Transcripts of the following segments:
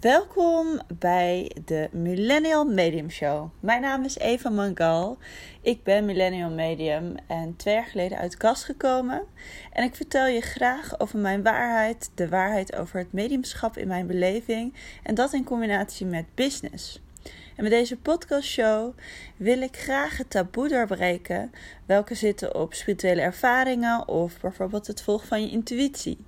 Welkom bij de Millennial Medium Show. Mijn naam is Eva Mangal. Ik ben Millennial Medium en twee jaar geleden uit kast gekomen. En ik vertel je graag over mijn waarheid, de waarheid over het mediumschap in mijn beleving en dat in combinatie met business. En met deze podcastshow wil ik graag het taboe doorbreken, welke zitten op spirituele ervaringen of bijvoorbeeld het volgen van je intuïtie.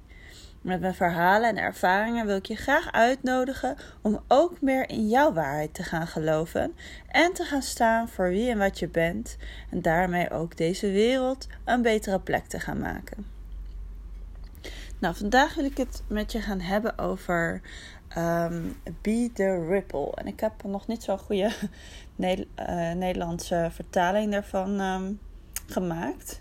Met mijn verhalen en ervaringen wil ik je graag uitnodigen om ook meer in jouw waarheid te gaan geloven en te gaan staan voor wie en wat je bent en daarmee ook deze wereld een betere plek te gaan maken. Nou, vandaag wil ik het met je gaan hebben over um, Be the Ripple. En ik heb nog niet zo'n goede eh, Nederlandse vertaling daarvan um, gemaakt.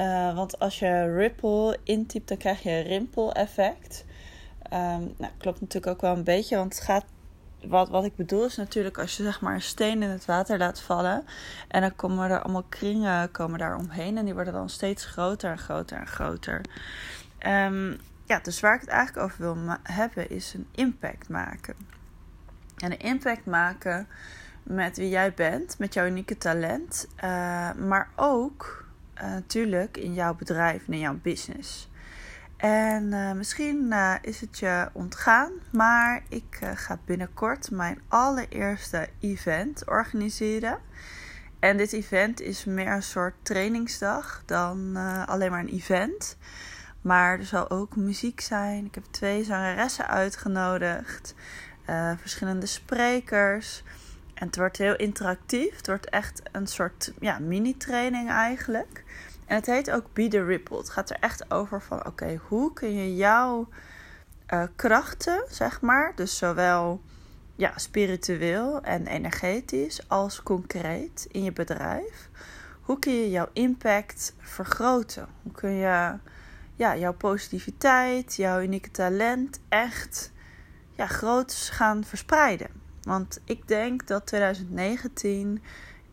Uh, want als je ripple intypt, dan krijg je rimpel effect. Um, nou, klopt natuurlijk ook wel een beetje, want het gaat. Wat, wat ik bedoel is natuurlijk als je zeg maar een steen in het water laat vallen. En dan komen er allemaal kringen komen daar omheen. En die worden dan steeds groter en groter en groter. Um, ja, dus waar ik het eigenlijk over wil hebben is een impact maken. En een impact maken met wie jij bent, met jouw unieke talent. Uh, maar ook natuurlijk in jouw bedrijf en in jouw business. En uh, misschien uh, is het je ontgaan, maar ik ga binnenkort mijn allereerste event organiseren. En dit event is meer een soort trainingsdag dan alleen maar een event. Maar er zal ook muziek zijn. Ik heb twee zangeressen uitgenodigd, verschillende sprekers. En het wordt heel interactief. Het wordt echt een soort ja, mini-training eigenlijk. En het heet ook Be the Ripple. Het gaat er echt over van oké, hoe kun je jouw uh, krachten, zeg maar, dus zowel ja, spiritueel en energetisch als concreet in je bedrijf, hoe kun je jouw impact vergroten? Hoe kun je ja, jouw positiviteit, jouw unieke talent echt ja, groot gaan verspreiden? Want ik denk dat 2019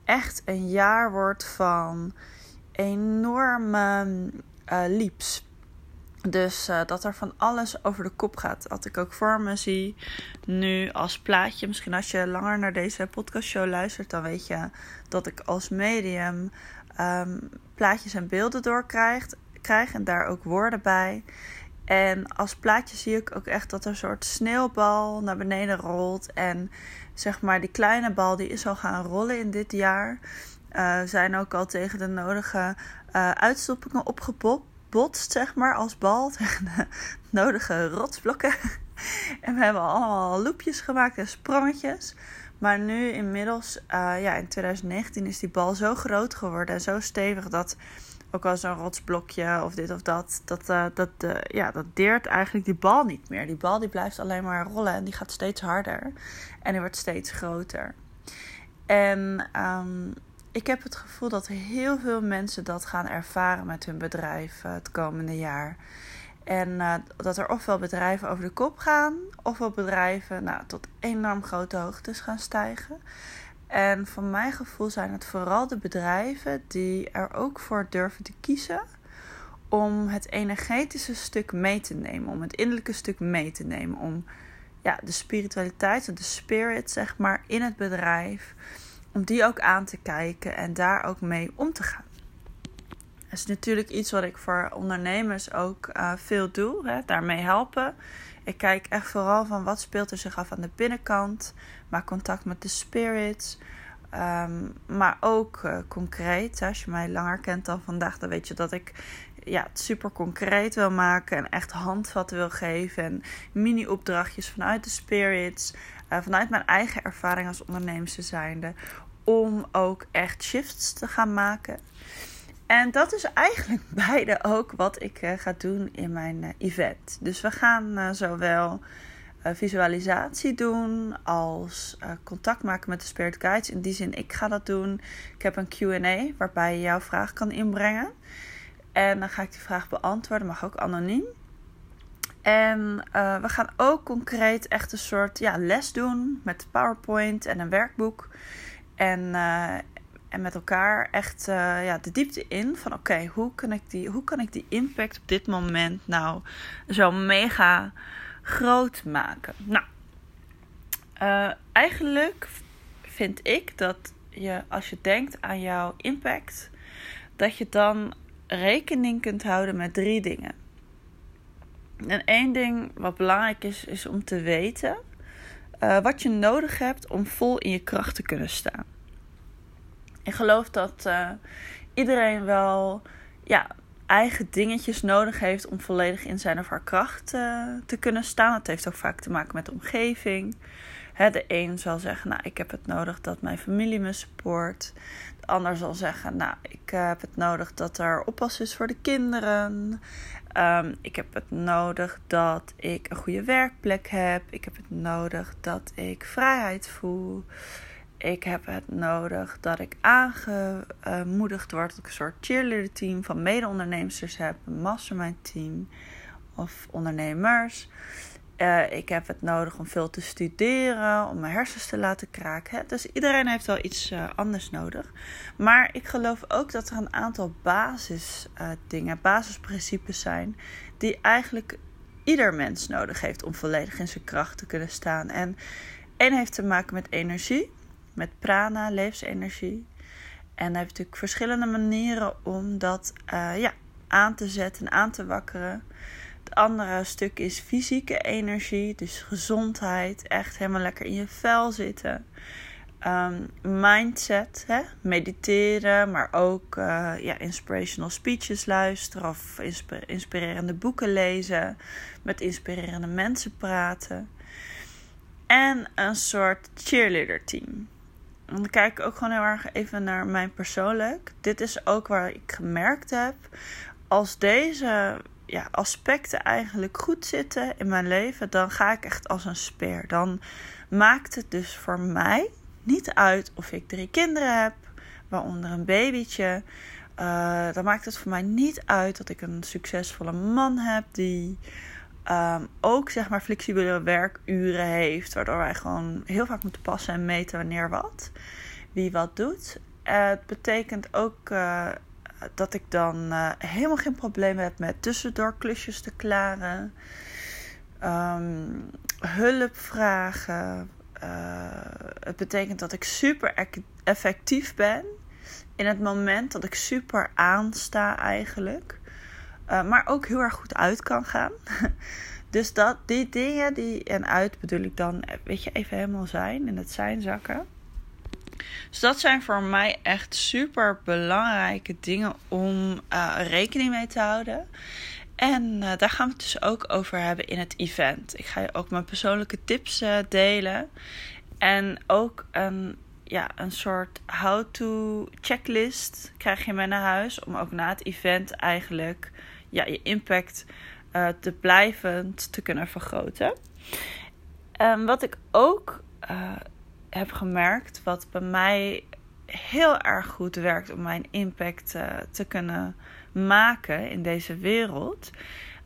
echt een jaar wordt van enorme uh, leaps. Dus uh, dat er van alles over de kop gaat. Wat ik ook voor me zie nu als plaatje. Misschien als je langer naar deze podcastshow luistert, dan weet je dat ik als medium um, plaatjes en beelden doorkrijg. Krijg en daar ook woorden bij. En als plaatje zie ik ook echt dat er een soort sneeuwbal naar beneden rolt. En zeg maar, die kleine bal die is al gaan rollen in dit jaar. Uh, zijn ook al tegen de nodige uh, uitstoppingen opgebotst, zeg maar, als bal. Tegen de nodige rotsblokken. en we hebben allemaal loopjes gemaakt en sprongetjes. Maar nu inmiddels, uh, ja, in 2019 is die bal zo groot geworden en zo stevig dat ook al zo'n rotsblokje of dit of dat, dat, uh, dat, uh, ja, dat deert eigenlijk die bal niet meer. Die bal die blijft alleen maar rollen en die gaat steeds harder en die wordt steeds groter. En um, ik heb het gevoel dat heel veel mensen dat gaan ervaren met hun bedrijf uh, het komende jaar. En dat er ofwel bedrijven over de kop gaan, ofwel bedrijven nou, tot enorm grote hoogtes gaan stijgen. En van mijn gevoel zijn het vooral de bedrijven die er ook voor durven te kiezen om het energetische stuk mee te nemen, om het innerlijke stuk mee te nemen, om ja, de spiritualiteit, de spirit zeg maar in het bedrijf, om die ook aan te kijken en daar ook mee om te gaan. Dat is natuurlijk iets wat ik voor ondernemers ook uh, veel doe, hè, daarmee helpen. Ik kijk echt vooral van wat speelt er zich af aan de binnenkant. Maak contact met de spirits. Um, maar ook uh, concreet. Als je mij langer kent dan vandaag, dan weet je dat ik ja, het super concreet wil maken. En echt handvatten wil geven. En mini-opdrachtjes vanuit de spirits. Uh, vanuit mijn eigen ervaring als ondernemer zijnde. Om ook echt shifts te gaan maken. En dat is eigenlijk beide ook wat ik uh, ga doen in mijn uh, event. Dus we gaan uh, zowel visualisatie doen als contact maken met de Spirit Guides. In die zin, ik ga dat doen. Ik heb een QA waarbij je jouw vraag kan inbrengen. En dan ga ik die vraag beantwoorden, mag ook anoniem. En we gaan ook concreet echt een soort ja, les doen met PowerPoint en een werkboek. En en met elkaar echt uh, ja, de diepte in van oké, hoe kan ik die, hoe kan ik die impact op dit moment nou zo mega groot maken? Nou, Uh, eigenlijk vind ik dat je, als je denkt aan jouw impact, dat je dan rekening kunt houden met drie dingen. En één ding wat belangrijk is, is om te weten uh, wat je nodig hebt om vol in je kracht te kunnen staan. Ik geloof dat uh, iedereen wel ja, eigen dingetjes nodig heeft om volledig in zijn of haar kracht uh, te kunnen staan. Het heeft ook vaak te maken met de omgeving. Hè, de een zal zeggen, nou, ik heb het nodig dat mijn familie me support. De ander zal zeggen, nou, ik heb het nodig dat er oppas is voor de kinderen. Um, ik heb het nodig dat ik een goede werkplek heb. Ik heb het nodig dat ik vrijheid voel. Ik heb het nodig dat ik aangemoedigd word. Dat ik een soort cheerleader team van mede-ondernemers heb. Een mastermind team of ondernemers. Uh, ik heb het nodig om veel te studeren, om mijn hersens te laten kraken. Dus iedereen heeft wel iets uh, anders nodig. Maar ik geloof ook dat er een aantal basisdingen, uh, basisprincipes zijn, die eigenlijk ieder mens nodig heeft om volledig in zijn kracht te kunnen staan. En één heeft te maken met energie, met prana, levensenergie. En heb je natuurlijk verschillende manieren om dat ja, aan te zetten en aan te wakkeren. Het andere stuk is fysieke energie, dus gezondheid, echt helemaal lekker in je vel zitten. Um, mindset, hè? mediteren, maar ook uh, ja, inspirational speeches luisteren of inspirerende boeken lezen, met inspirerende mensen praten. En een soort cheerleader team. Dan kijk ik ook gewoon heel erg even naar mijn persoonlijk. Dit is ook waar ik gemerkt heb. Als deze ja, aspecten eigenlijk goed zitten in mijn leven, dan ga ik echt als een speer. Dan maakt het dus voor mij niet uit of ik drie kinderen heb, waaronder een babytje. Uh, dan maakt het voor mij niet uit dat ik een succesvolle man heb die um, ook zeg maar flexibele werkuren heeft, waardoor wij gewoon heel vaak moeten passen en meten wanneer wat, wie wat doet. Het betekent ook uh, dat ik dan uh, helemaal geen probleem heb met tussendoor klusjes te klaren. Um, hulp vragen. Uh, het betekent dat ik super effectief ben in het moment dat ik super aansta eigenlijk. Uh, maar ook heel erg goed uit kan gaan. dus dat, die dingen die en uit bedoel ik dan, weet je, even helemaal zijn in het zijn zakken. Dus dat zijn voor mij echt super belangrijke dingen om uh, rekening mee te houden. En daar gaan we het dus ook over hebben in het event. Ik ga je ook mijn persoonlijke tips delen. En ook een, ja, een soort how-to checklist krijg je mee naar huis. Om ook na het event eigenlijk ja, je impact uh, te blijvend te kunnen vergroten. En wat ik ook heb gemerkt, wat bij mij heel erg goed werkt om mijn impact uh, te kunnen maken in deze wereld.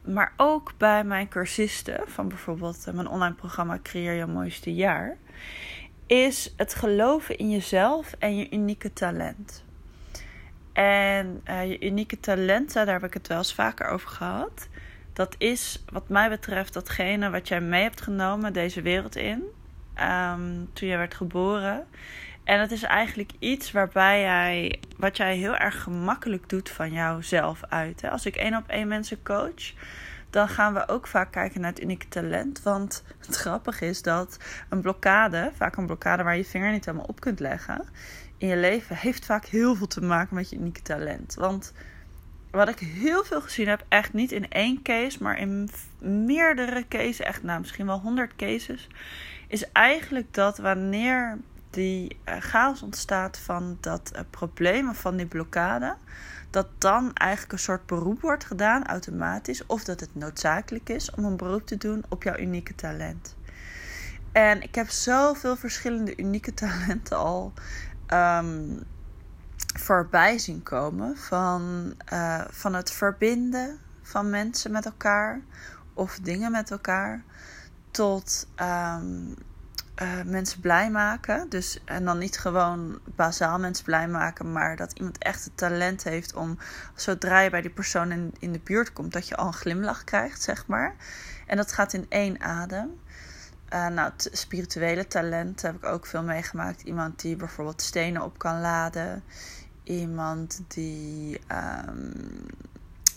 Maar ook bij mijn cursisten, van bijvoorbeeld mijn online programma Creëer je mooiste jaar, is het geloven in jezelf en je unieke talent. En uh, je unieke talenten, daar heb ik het wel eens vaker over gehad. Dat is, wat mij betreft, datgene wat jij mee hebt genomen deze wereld in um, toen je werd geboren. En het is eigenlijk iets waarbij jij, wat jij heel erg gemakkelijk doet van jouzelf uit. Hè? Als ik één op één mensen coach, dan gaan we ook vaak kijken naar het unieke talent. Want het grappige is dat een blokkade, vaak een blokkade waar je vinger niet helemaal op kunt leggen, in je leven, heeft vaak heel veel te maken met je unieke talent. Want wat ik heel veel gezien heb, echt niet in één case, maar in meerdere cases, echt nou misschien wel honderd cases, is eigenlijk dat wanneer die uh, chaos ontstaat van dat uh, probleem van die blokkade, dat dan eigenlijk een soort beroep wordt gedaan automatisch, of dat het noodzakelijk is om een beroep te doen op jouw unieke talent. En ik heb zoveel verschillende unieke talenten al um, voorbij zien komen. Van, uh, van het verbinden van mensen met elkaar of dingen met elkaar tot um, uh, mensen blij maken. Dus, en dan niet gewoon bazaal mensen blij maken, maar dat iemand echt het talent heeft om zodra je bij die persoon in, in de buurt komt, dat je al een glimlach krijgt, zeg maar. En dat gaat in één adem. Uh, nou, spirituele talent heb ik ook veel meegemaakt. Iemand die bijvoorbeeld stenen op kan laden. Iemand die, um,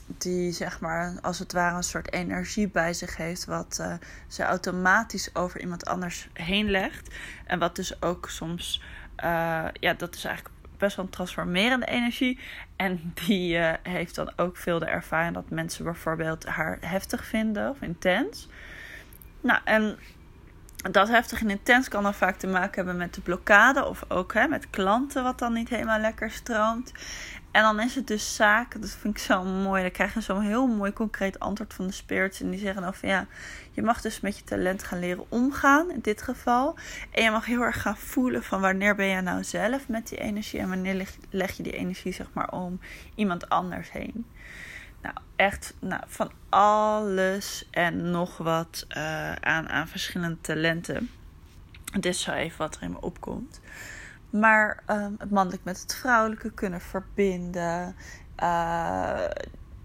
die zeg maar als het ware een soort energie bij zich heeft. Wat uh, ze automatisch over iemand anders heen legt. En wat dus ook soms, uh, ja, dat is eigenlijk best wel een transformerende energie. En die heeft dan ook veel de ervaring dat mensen bijvoorbeeld haar heftig vinden of intens. Nou, en dat heftig en intens kan dan vaak te maken hebben met de blokkade of ook hè, met klanten wat dan niet helemaal lekker stroomt. En dan is het dus zaak, dat vind ik zo mooi. Dan krijg je zo'n heel mooi concreet antwoord van de spirits. En die zeggen dan van ja, je mag dus met je talent gaan leren omgaan in dit geval. En je mag heel erg gaan voelen van wanneer ben je nou zelf met die energie. En wanneer leg, je die energie zeg maar om iemand anders heen. Nou, echt nou, van alles en nog wat uh, aan, aan verschillende talenten. Dit is zo even wat er in me opkomt. Maar um, het mannelijk met het vrouwelijke kunnen verbinden. Uh,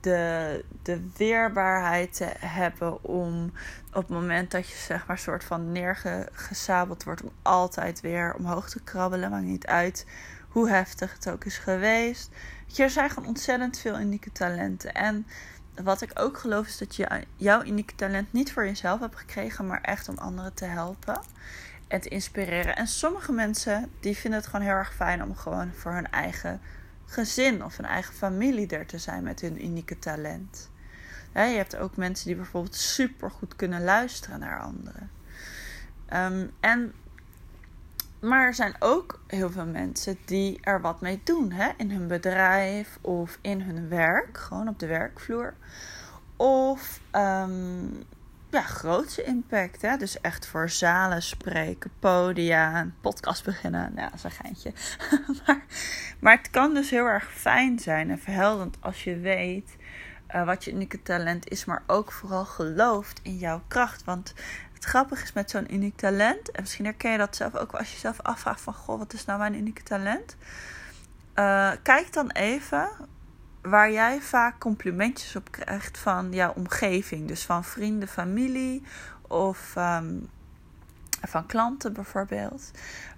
de, de weerbaarheid te hebben om op het moment dat je zeg maar soort van neergesabeld wordt, om altijd weer omhoog te krabbelen. Maakt niet uit hoe heftig het ook is geweest. Je, er zijn gewoon ontzettend veel unieke talenten. En wat ik ook geloof is dat je jouw unieke talent niet voor jezelf hebt gekregen, maar echt om anderen te helpen en te inspireren. En sommige mensen die vinden het gewoon heel erg fijn om gewoon voor hun eigen gezin of hun eigen familie er te zijn met hun unieke talent. je hebt ook mensen die bijvoorbeeld super goed kunnen luisteren naar anderen. Ehm, en, maar er zijn ook heel veel mensen die er wat mee doen hè? in hun bedrijf of in hun werk, gewoon op de werkvloer. Of um, ja, grootste impact. Hè? Dus echt voor zalen spreken, podia, podcast beginnen. Nou, dat is een geintje. maar, maar het kan dus heel erg fijn zijn en verhelderend als je weet uh, wat je unieke talent is, maar ook vooral gelooft in jouw kracht. Want het grappige is met zo'n uniek talent, en misschien herken je dat zelf ook als je jezelf afvraagt van, goh, wat is nou mijn unieke talent? Uh, kijk dan even waar jij vaak complimentjes op krijgt van jouw omgeving. Dus van vrienden, familie of um, van klanten bijvoorbeeld.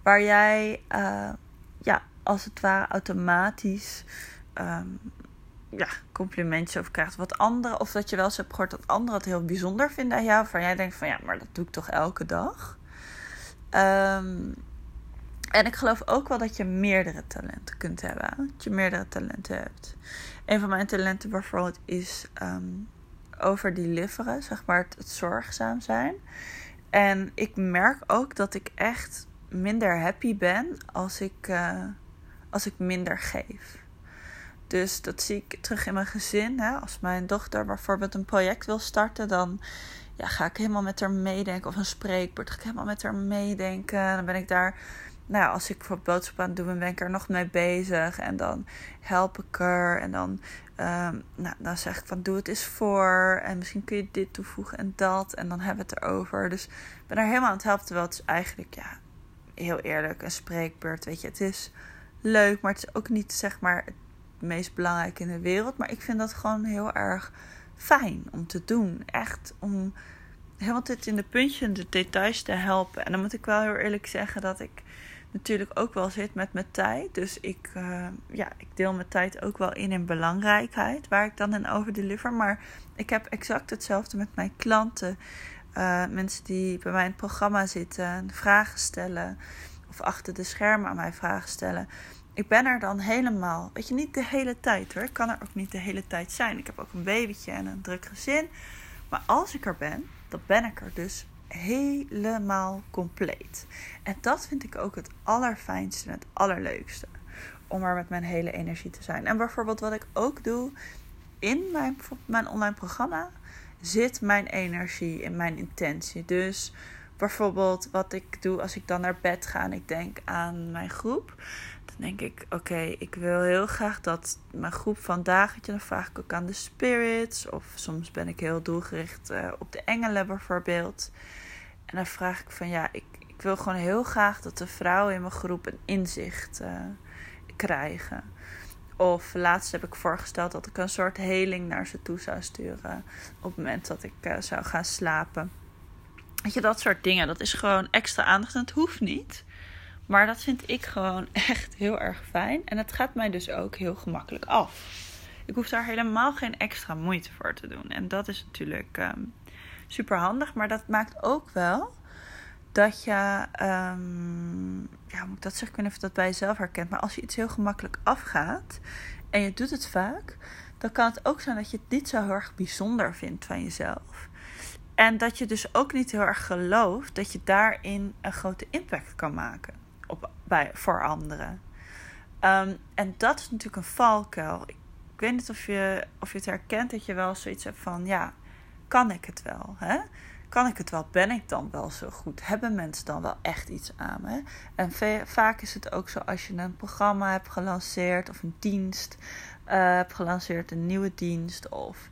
Waar jij uh, ja, als het ware automatisch um, ja, complimentjes over krijgt. Wat anderen, of dat je wel eens hebt gehoord dat anderen het heel bijzonder vinden aan jou. Waar jij denkt van ja, maar dat doe ik toch elke dag. Um, en ik geloof ook wel dat je meerdere talenten kunt hebben. Dat je meerdere talenten hebt. Een van mijn talenten bijvoorbeeld is um, over deliveren, zeg maar het, zorgzaam zijn. En ik merk ook dat ik echt minder happy ben als ik, uh, als ik minder geef. Dus dat zie ik terug in mijn gezin. Hè? Als mijn dochter bijvoorbeeld een project wil starten, dan ja, ga ik helemaal met haar meedenken. Of een spreekbeurt, ga ik helemaal met haar meedenken. Dan ben ik daar nou, als ik voor boodschap aan het doen ben, ben ik er nog mee bezig. En dan help ik er. En dan, um, nou, dan zeg ik van doe het eens voor. En misschien kun je dit toevoegen en dat. En dan hebben we het erover. Dus ik ben er helemaal aan het helpen. Terwijl het is eigenlijk, ja, heel eerlijk, een spreekbeurt. Weet je, het is leuk. Maar het is ook niet, zeg maar, meest belangrijk in de wereld. Maar ik vind dat gewoon heel erg fijn om te doen. Echt om helemaal dit in de puntjes en de details te helpen. En dan moet ik wel heel eerlijk zeggen dat ik natuurlijk ook wel zit met mijn tijd. Dus ik, uh, ja, ik deel mijn tijd ook wel in in belangrijkheid, waar ik dan in over deliver. Maar ik heb exact hetzelfde met mijn klanten. Uh, mensen die bij mij in het programma zitten, vragen stellen. Of achter de schermen aan mij vragen stellen. Ik ben er dan helemaal, weet je, niet de hele tijd hoor. Ik kan er ook niet de hele tijd zijn. Ik heb ook een babytje en een druk gezin. Maar als ik er ben, dan ben ik er dus helemaal compleet. En dat vind ik ook het allerfijnste en het allerleukste. Om er met mijn hele energie te zijn. En bijvoorbeeld wat ik ook doe in mijn, mijn online programma zit mijn energie in mijn intentie. Dus bijvoorbeeld wat ik doe als ik dan naar bed ga en ik denk aan mijn groep. Denk ik, oké, ik wil heel graag dat mijn groep vandaag, dan vraag ik ook aan de spirits. Of soms ben ik heel doelgericht uh, op de engelen bijvoorbeeld. En dan vraag ik van ja, ik, ik wil gewoon heel graag dat de vrouwen in mijn groep een inzicht uh, krijgen. Of laatst heb ik voorgesteld dat ik een soort heling naar ze toe zou sturen. Op het moment dat ik uh, zou gaan slapen. Weet je, dat soort dingen. Dat is gewoon extra aandacht en het hoeft niet. Maar dat vind ik gewoon echt heel erg fijn. En het gaat mij dus ook heel gemakkelijk af. Ik hoef daar helemaal geen extra moeite voor te doen. En dat is natuurlijk um, super handig. Maar dat maakt ook wel dat je, um, ja, moet ik dat zeggen, ik weet niet of dat bij jezelf herkent. Maar als je iets heel gemakkelijk afgaat en je doet het vaak, dan kan het ook zijn dat je het niet zo heel erg bijzonder vindt van jezelf. En dat je dus ook niet heel erg gelooft dat je daarin een grote impact kan maken bij, voor anderen. Um, en dat is natuurlijk een valkuil. Ik, weet niet of je, of je het herkent dat je wel zoiets hebt van: ja, kan ik het wel? Hè? Kan ik het wel? Ben ik dan wel zo goed? Hebben mensen dan wel echt iets aan me? En vaak is het ook zo als je een programma hebt gelanceerd of een dienst uh, hebt gelanceerd, een nieuwe dienst of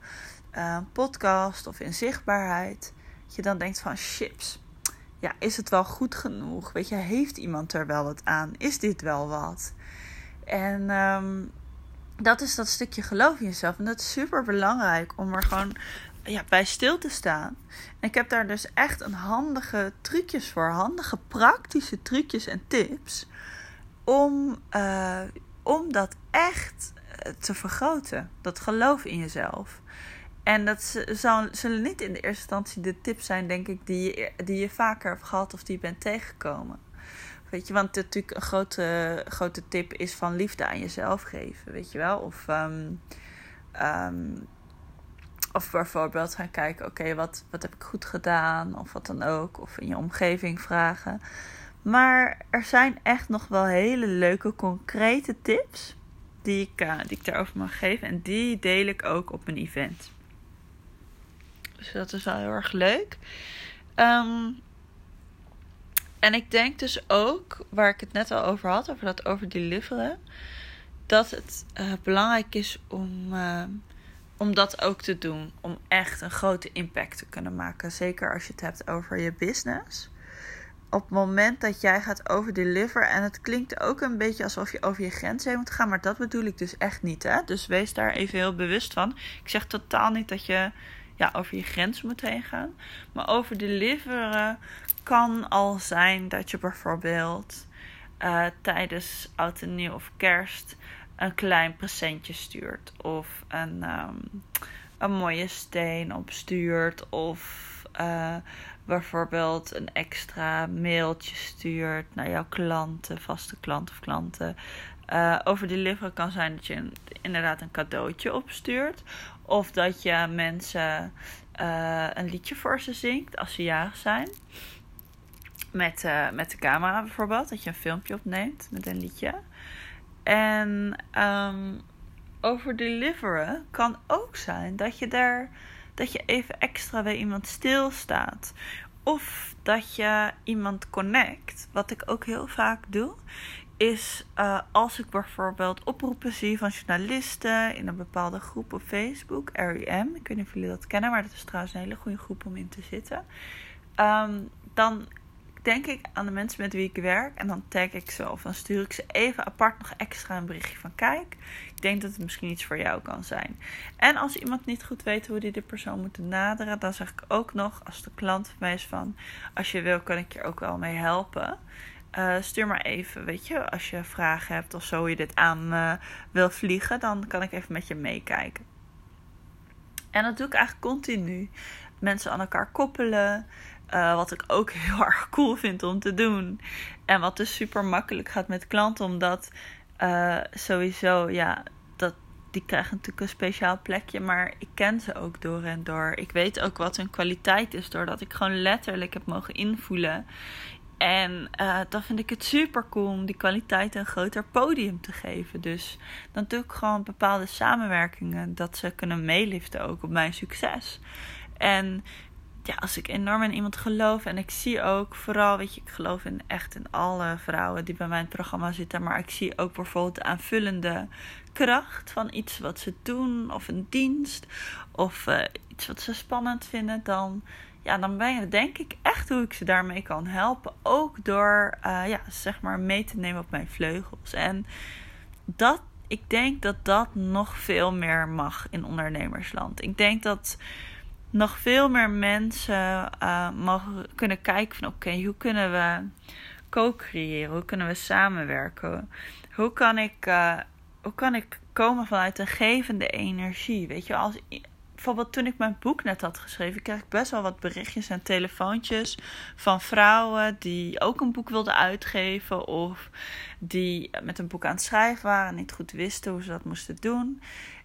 uh, een podcast of in zichtbaarheid. Dat je dan denkt van chips. Ja, is het wel goed genoeg? Weet je, heeft iemand er wel wat aan? Is dit wel wat? En um, dat is dat stukje geloof in jezelf. En dat is super belangrijk om er gewoon ja, bij stil te staan. En ik heb daar dus echt een handige trucjes voor. Handige praktische trucjes en tips. Om, uh, om dat echt eh, te vergroten. Dat geloof in jezelf. En dat zullen niet in de eerste instantie de tips zijn, denk ik, die je, die je vaker hebt gehad of die je bent tegengekomen. Weet je, want natuurlijk een grote, grote tip is van liefde aan jezelf geven, weet je wel. Of, um, um, of bijvoorbeeld gaan kijken, oké, wat, wat heb ik goed gedaan? Of wat dan ook. Of in je omgeving vragen. Maar er zijn echt nog wel hele leuke, concrete tips die ik, uh, die ik daarover mag geven. En die deel ik ook op mijn event. Dus dat is wel heel erg leuk. Um, en ik denk dus ook, waar ik het net al over had, over dat overdeliveren, dat het uh, belangrijk is om, uh, om dat ook te doen. Om echt een grote impact te kunnen maken. Zeker als je het hebt over je business. Op het moment dat jij gaat overdeliveren, en het klinkt ook een beetje alsof je over je grens heen moet gaan, maar dat bedoel ik dus echt niet. Hè? Dus wees daar even heel bewust van. Ik zeg totaal niet dat je ja, over je grens moet heen gaan. Maar over deliveren kan al zijn dat je bijvoorbeeld uh, tijdens oud en nieuw of kerst een klein presentje stuurt. Of een, um, een mooie steen opstuurt. Of uh, bijvoorbeeld een extra mailtje stuurt naar jouw klanten, vaste klant of klanten. Uh, over deliveren kan zijn dat je inderdaad een cadeautje opstuurt. Of dat je mensen uh, een liedje voor ze zingt als ze jarig zijn. Met, uh, met de camera bijvoorbeeld. Dat je een filmpje opneemt met een liedje. En um, over deliveren kan ook zijn dat je daar dat je even extra bij iemand stilstaat. Of dat je iemand connect. Wat ik ook heel vaak doe, is uh, als ik bijvoorbeeld oproepen zie van journalisten in een bepaalde groep op Facebook, REM. Ik weet niet of jullie dat kennen, maar dat is trouwens een hele goede groep om in te zitten. Um, dan denk ik aan de mensen met wie ik werk en dan tag ik ze of dan stuur ik ze even apart nog extra een berichtje van kijk, ik denk dat het misschien iets voor jou kan zijn. En als iemand niet goed weet hoe die de persoon moet naderen, dan zeg ik ook nog als de klant mij is van als je wil kan ik je ook wel mee helpen. Uh, stuur maar even, weet je, als je vragen hebt of zo, je dit aan uh, wil vliegen, dan kan ik even met je meekijken. En dat doe ik eigenlijk continu. Mensen aan elkaar koppelen. Uh, wat ik ook heel erg cool vind om te doen. En wat dus super makkelijk gaat met klanten, omdat sowieso, ja, dat, die krijgen natuurlijk een speciaal plekje, maar ik ken ze ook door en door. Ik weet ook wat hun kwaliteit is, doordat ik gewoon letterlijk heb mogen invoelen en uh, dan vind ik het super cool om die kwaliteit een groter podium te geven. Dus dan doe ik gewoon bepaalde samenwerkingen dat ze kunnen meeliften ook op mijn succes. En ja, als ik enorm in iemand geloof en ik zie ook vooral, weet je, ik geloof in echt in alle vrouwen die bij mijn programma zitten, maar ik zie ook bijvoorbeeld de aanvullende kracht van iets wat ze doen, of een dienst, of uh, iets wat ze spannend vinden, dan ja, dan ben je denk ik echt hoe ik ze daarmee kan helpen. Ook door, uh, ja, zeg maar, mee te nemen op mijn vleugels. En dat, ik denk dat dat nog veel meer mag in ondernemersland. Ik denk dat nog veel meer mensen uh, mogen kunnen kijken van oké, hoe kunnen we co-creëren? Hoe kunnen we samenwerken? Hoe kan ik, uh, hoe kan ik komen vanuit een gevende energie? Weet je, als bijvoorbeeld toen ik mijn boek net had geschreven, kreeg ik best wel wat berichtjes en telefoontjes van vrouwen die ook een boek wilden uitgeven of die met een boek aan het schrijven waren en niet goed wisten hoe ze dat moesten doen.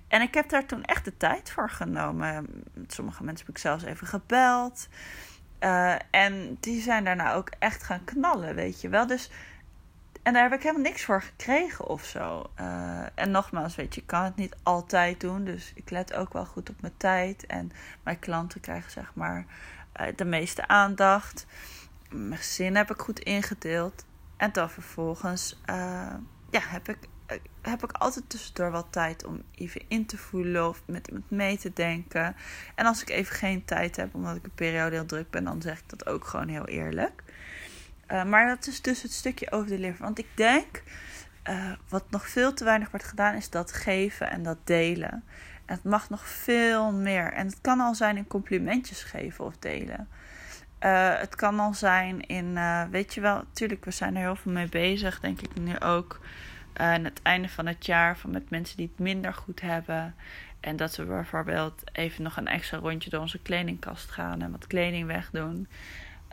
En ik heb daar toen echt de tijd voor genomen. Met sommige mensen heb ik zelfs even gebeld. Uh, en die zijn daarna ook echt gaan knallen, weet je wel. Dus, en daar heb ik helemaal niks voor gekregen of zo. Uh, en nogmaals, weet je, ik kan het niet altijd doen. Dus ik let ook wel goed op mijn tijd. En mijn klanten krijgen zeg maar uh, de meeste aandacht. Mijn gezin heb ik goed ingedeeld. En dan vervolgens ja, heb ik heb ik altijd tussendoor wat tijd om even in te voelen of met iemand mee te denken. En als ik even geen tijd heb, omdat ik een periode heel druk ben, dan zeg ik dat ook gewoon heel eerlijk. Uh, maar dat is dus het stukje over de liver. Want ik denk, uh, wat nog veel te weinig wordt gedaan, is dat geven en dat delen. En het mag nog veel meer. En het kan al zijn in complimentjes geven of delen. Uh, het kan al zijn in, weet je wel, natuurlijk, we zijn er heel veel mee bezig, denk ik nu ook aan het einde van het jaar van met mensen die het minder goed hebben. En dat we bijvoorbeeld even nog een extra rondje door onze kledingkast gaan en wat kleding wegdoen.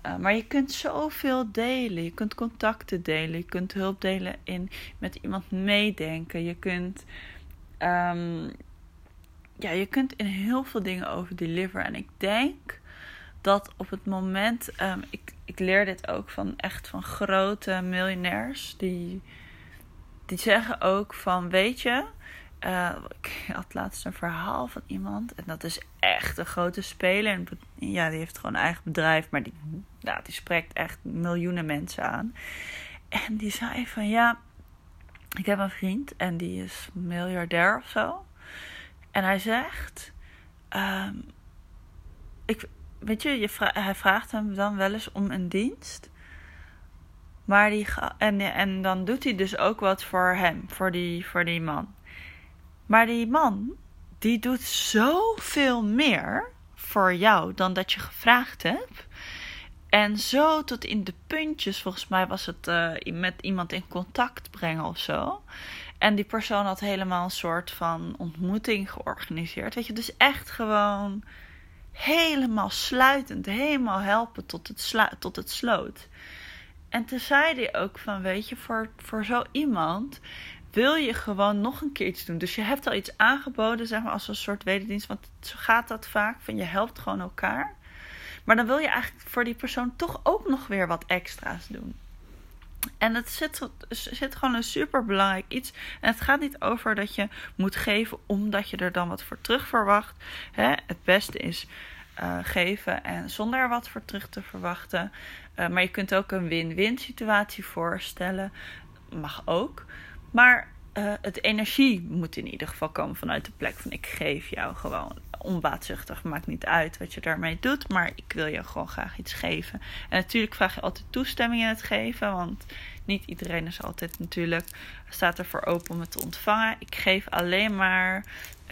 Uh, maar je kunt zoveel delen. Je kunt contacten delen. Je kunt hulp delen in met iemand meedenken. Je kunt, um, ja, je kunt in heel veel dingen over deliver. En ik denk dat op het moment, um, ik, ik leer dit ook van echt van grote miljonairs die die zeggen ook van, weet je, uh, ik had laatst een verhaal van iemand. En dat is echt een grote speler. En ja, die heeft gewoon een eigen bedrijf. Maar die, nou, die spreekt echt miljoenen mensen aan. En die zei van ja, ik heb een vriend en die is miljardair of zo. En hij zegt, um, ik, weet je, je hij vraagt hem dan wel eens om een dienst. Maar die en, en dan doet hij dus ook wat voor hem, voor die, voor die man. Maar die man, die doet zoveel meer voor jou dan dat je gevraagd hebt. En zo tot in de puntjes, volgens mij was het uh, met iemand in contact brengen of zo. En die persoon had helemaal een soort van ontmoeting georganiseerd. Weet je, dus echt gewoon helemaal sluitend, helemaal helpen tot het, tot het sloot. En toen zei hij ook van, weet je, voor, voor zo iemand wil je gewoon nog een keer iets doen. Dus je hebt al iets aangeboden, zeg maar, als een soort wederdienst. Want zo gaat dat vaak, van je helpt gewoon elkaar. Maar dan wil je eigenlijk voor die persoon toch ook nog weer wat extra's doen. En het zit, zit gewoon een super belangrijk iets. En het gaat niet over dat je moet geven omdat je er dan wat voor terug verwacht. Hè? Het beste is uh, geven en zonder er wat voor terug te verwachten. Uh, maar je kunt ook een win-win situatie voorstellen. Mag ook. Maar uh, het energie moet in ieder geval komen vanuit de plek van ik geef jou gewoon onbaatzuchtig. Maakt niet uit wat je daarmee doet, maar ik wil je gewoon graag iets geven. En natuurlijk vraag je altijd toestemming in het geven, want niet iedereen is altijd natuurlijk staat ervoor open om het te ontvangen. Ik geef alleen maar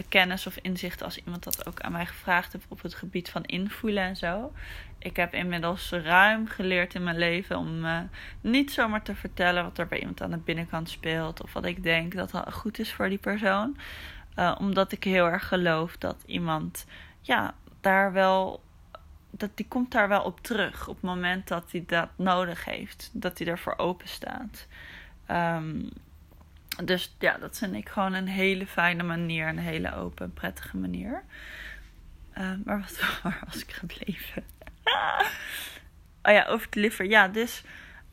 kennis of inzicht als iemand dat ook aan mij gevraagd heeft op het gebied van invoelen en zo. Ik heb inmiddels ruim geleerd in mijn leven om uh, niet zomaar te vertellen wat er bij iemand aan de binnenkant speelt of wat ik denk dat goed is voor die persoon. Uh, omdat ik heel erg geloof dat iemand ja, daar wel dat die komt daar wel op terug op het moment dat hij dat nodig heeft. Dat hij ervoor open staat. Um, dus ja, dat vind ik gewoon een hele fijne manier. Een hele open en prettige manier. Uh, maar wat waar was ik gebleven? oh ja, over het liver. Ja, dus,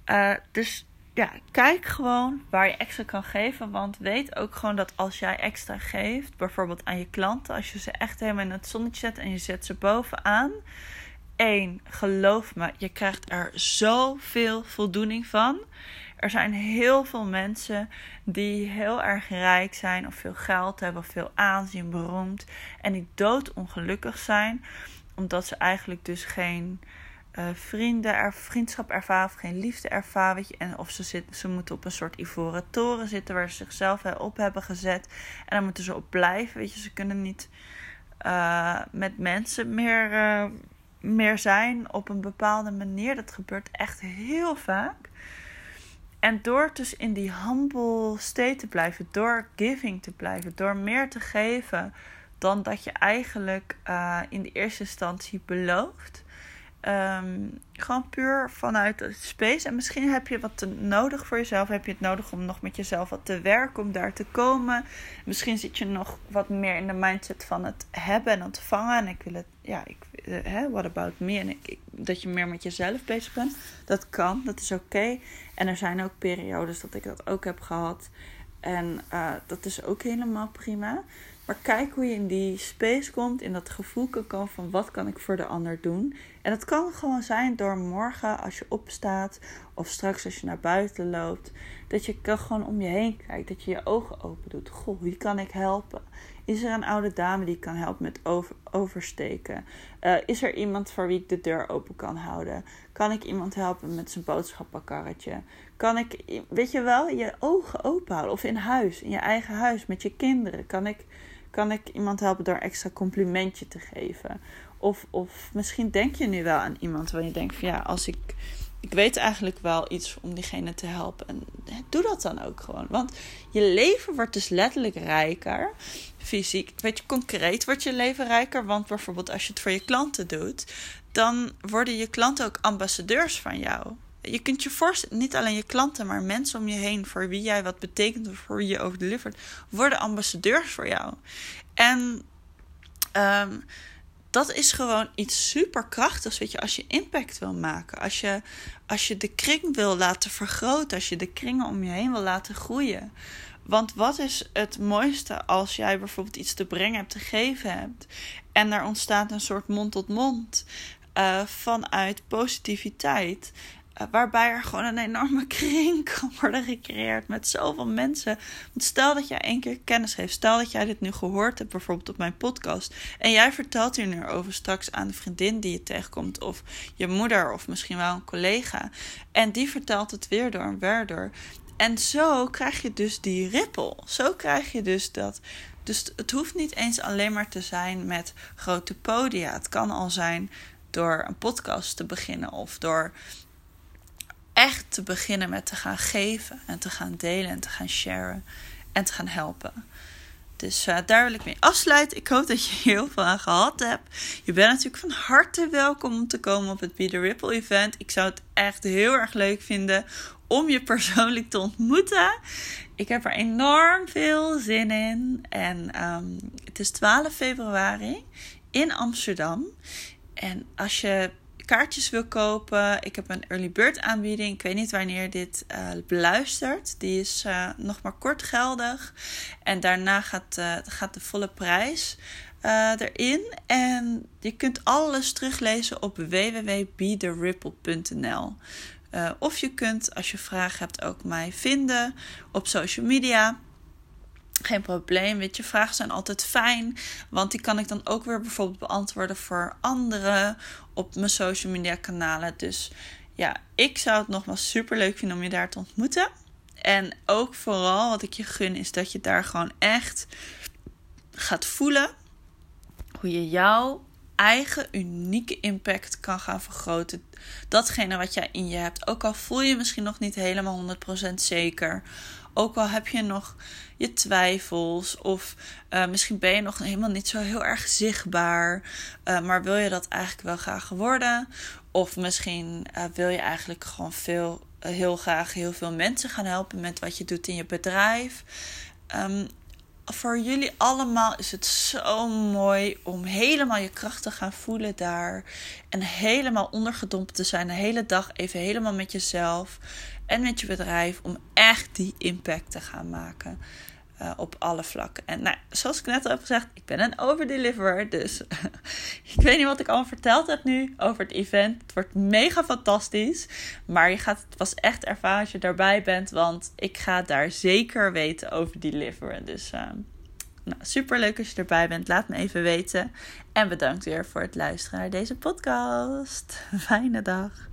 uh, dus ja, kijk gewoon waar je extra kan geven. Want weet ook gewoon dat als jij extra geeft, bijvoorbeeld aan je klanten, als je ze echt helemaal in het zonnetje zet en je zet ze bovenaan één, geloof me, je krijgt er zoveel voldoening van. Er zijn heel veel mensen die heel erg rijk zijn, of veel geld hebben, of veel aanzien, beroemd. En die doodongelukkig zijn, omdat ze eigenlijk dus geen uh, vrienden, er, vriendschap ervaren, of geen liefde ervaren. Weet je, en of ze, zitten, ze moeten op een soort ivoren toren zitten waar ze zichzelf op hebben gezet. En dan moeten ze op blijven. Weet je, ze kunnen niet uh, met mensen meer, meer zijn op een bepaalde manier. Dat gebeurt echt heel vaak. En door dus in die humble state te blijven, door giving te blijven, door meer te geven dan dat je eigenlijk in de eerste instantie belooft. Um, gewoon puur vanuit de space. En misschien heb je wat nodig voor jezelf. Heb je het nodig om nog met jezelf wat te werken, om daar te komen. Misschien zit je nog wat meer in de mindset van het hebben en ontvangen. En ik wil het, ja, ik, uh, hè, what about me? En ik, dat je meer met jezelf bezig bent. Dat kan, dat is oké. En er zijn ook periodes dat ik dat ook heb gehad. En uh, dat is ook helemaal prima. Maar kijk hoe je in die space komt, in dat gevoel kan komen van wat kan ik voor de ander doen. En dat kan gewoon zijn door morgen als je opstaat of straks als je naar buiten loopt. Dat je gewoon om je heen kijkt, dat je je ogen open doet. Goh, wie kan ik helpen? Is er een oude dame die kan helpen met over, oversteken? Uh, is er iemand voor wie ik de deur open kan houden? Kan ik iemand helpen met zijn boodschappenkarretje? Kan ik, weet je wel, je ogen open houden? Of in huis, in je eigen huis, met je kinderen. Kan ik kan ik iemand helpen door extra complimentje te geven? Of, of misschien denk je nu wel aan iemand waar je denkt van ja, als ik. Ik weet eigenlijk wel iets om diegene te helpen. En doe dat dan ook gewoon. Want je leven wordt dus letterlijk rijker. Fysiek, weet je, concreet wordt je leven rijker. Want bijvoorbeeld als je het voor je klanten doet, dan worden je klanten ook ambassadeurs van jou je kunt je voorstellen, niet alleen je klanten, maar mensen om je heen, voor wie jij wat betekent of voor wie je over delivert, worden ambassadeurs voor jou. En um, dat is gewoon iets super krachtigs, weet je, als je impact wil maken. Als je, als je de kring wil laten vergroten, als je de kringen om je heen wil laten groeien. Want wat is het mooiste als jij bijvoorbeeld iets te brengen hebt, te geven hebt. En er ontstaat een soort mond-tot-mond uh, vanuit positiviteit. Eh, waarbij er gewoon een enorme kring kan worden gecreëerd met zoveel mensen. Want stel dat jij één keer kennis geeft. Stel dat jij dit nu gehoord hebt, bijvoorbeeld op mijn podcast. En jij vertelt hier nu over straks aan de vriendin die je tegenkomt. Of je moeder, of misschien wel een collega. En die vertelt het weer door en weer door. En zo krijg je dus die ripple. Zo krijg je dus dat. Dus het hoeft niet eens alleen maar te zijn met grote podia. Het kan al zijn door een podcast te beginnen of door echt te beginnen met te gaan geven en te gaan delen en te gaan sharen en te gaan helpen. Dus uh, daar wil ik mee afsluiten. Ik hoop dat je heel veel aan gehad hebt. Je bent natuurlijk van harte welkom om te komen op het Be The Ripple event. Ik zou het echt heel erg leuk vinden om je persoonlijk te ontmoeten. Ik heb er enorm veel zin in. En um, het is 12 februari in Amsterdam. En als je kaartjes wil kopen, ik heb een early bird aanbieding. Ik weet niet wanneer dit uh. Die is uh, nog maar kort geldig. En daarna gaat, uh, gaat de volle prijs erin. En je kunt alles teruglezen op www.betheripple.nl. of je kunt, als je vragen hebt, ook mij vinden op social media. Geen probleem, weet je, vragen zijn altijd fijn. Want die kan ik dan ook weer bijvoorbeeld beantwoorden voor anderen op mijn social media kanalen. Dus ja, ik zou het nogmaals super leuk vinden om je daar te ontmoeten. En ook vooral wat ik je gun is dat je daar gewoon echt gaat voelen hoe je jouw eigen unieke impact kan gaan vergroten. Datgene wat jij in je hebt. Ook al voel je misschien nog niet helemaal 100% zeker. Ook al heb je nog je twijfels of uh, misschien ben je nog helemaal niet zo heel erg zichtbaar, uh, maar wil je dat eigenlijk wel graag worden? Of misschien uh, wil je eigenlijk gewoon veel, heel graag heel veel mensen gaan helpen met wat je doet in je bedrijf. Um, voor jullie allemaal is het zo mooi om helemaal je kracht te gaan voelen daar. En helemaal ondergedompeld te zijn. De hele dag even helemaal met jezelf en met je bedrijf. Om echt die impact te gaan maken. Uh, op alle vlakken. En nou, zoals ik net al heb gezegd, ik ben een overdeliverer. Dus ik weet niet wat ik al verteld heb nu over het event. Het wordt mega fantastisch. Maar je gaat het pas echt ervaren als je daarbij bent. Want ik ga daar zeker weten over deliveren. Dus uh, nou, super leuk als je erbij bent. Laat me even weten. En bedankt weer voor het luisteren naar deze podcast. Fijne dag.